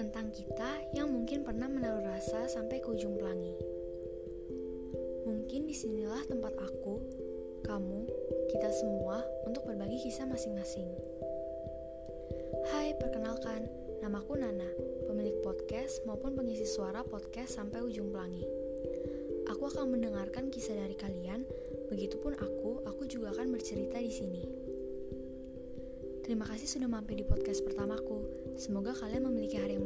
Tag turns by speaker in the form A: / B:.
A: tentang kita yang mungkin pernah menaruh rasa sampai ke ujung pelangi. Mungkin di sinilah tempat aku, kamu, kita semua untuk berbagi kisah masing-masing. Hai, perkenalkan, namaku Nana, pemilik podcast maupun pengisi suara podcast sampai ujung pelangi. Aku akan mendengarkan kisah dari kalian, begitupun aku, aku juga akan bercerita di sini. Terima kasih sudah mampir di podcast pertamaku. Semoga kalian memiliki hari yang.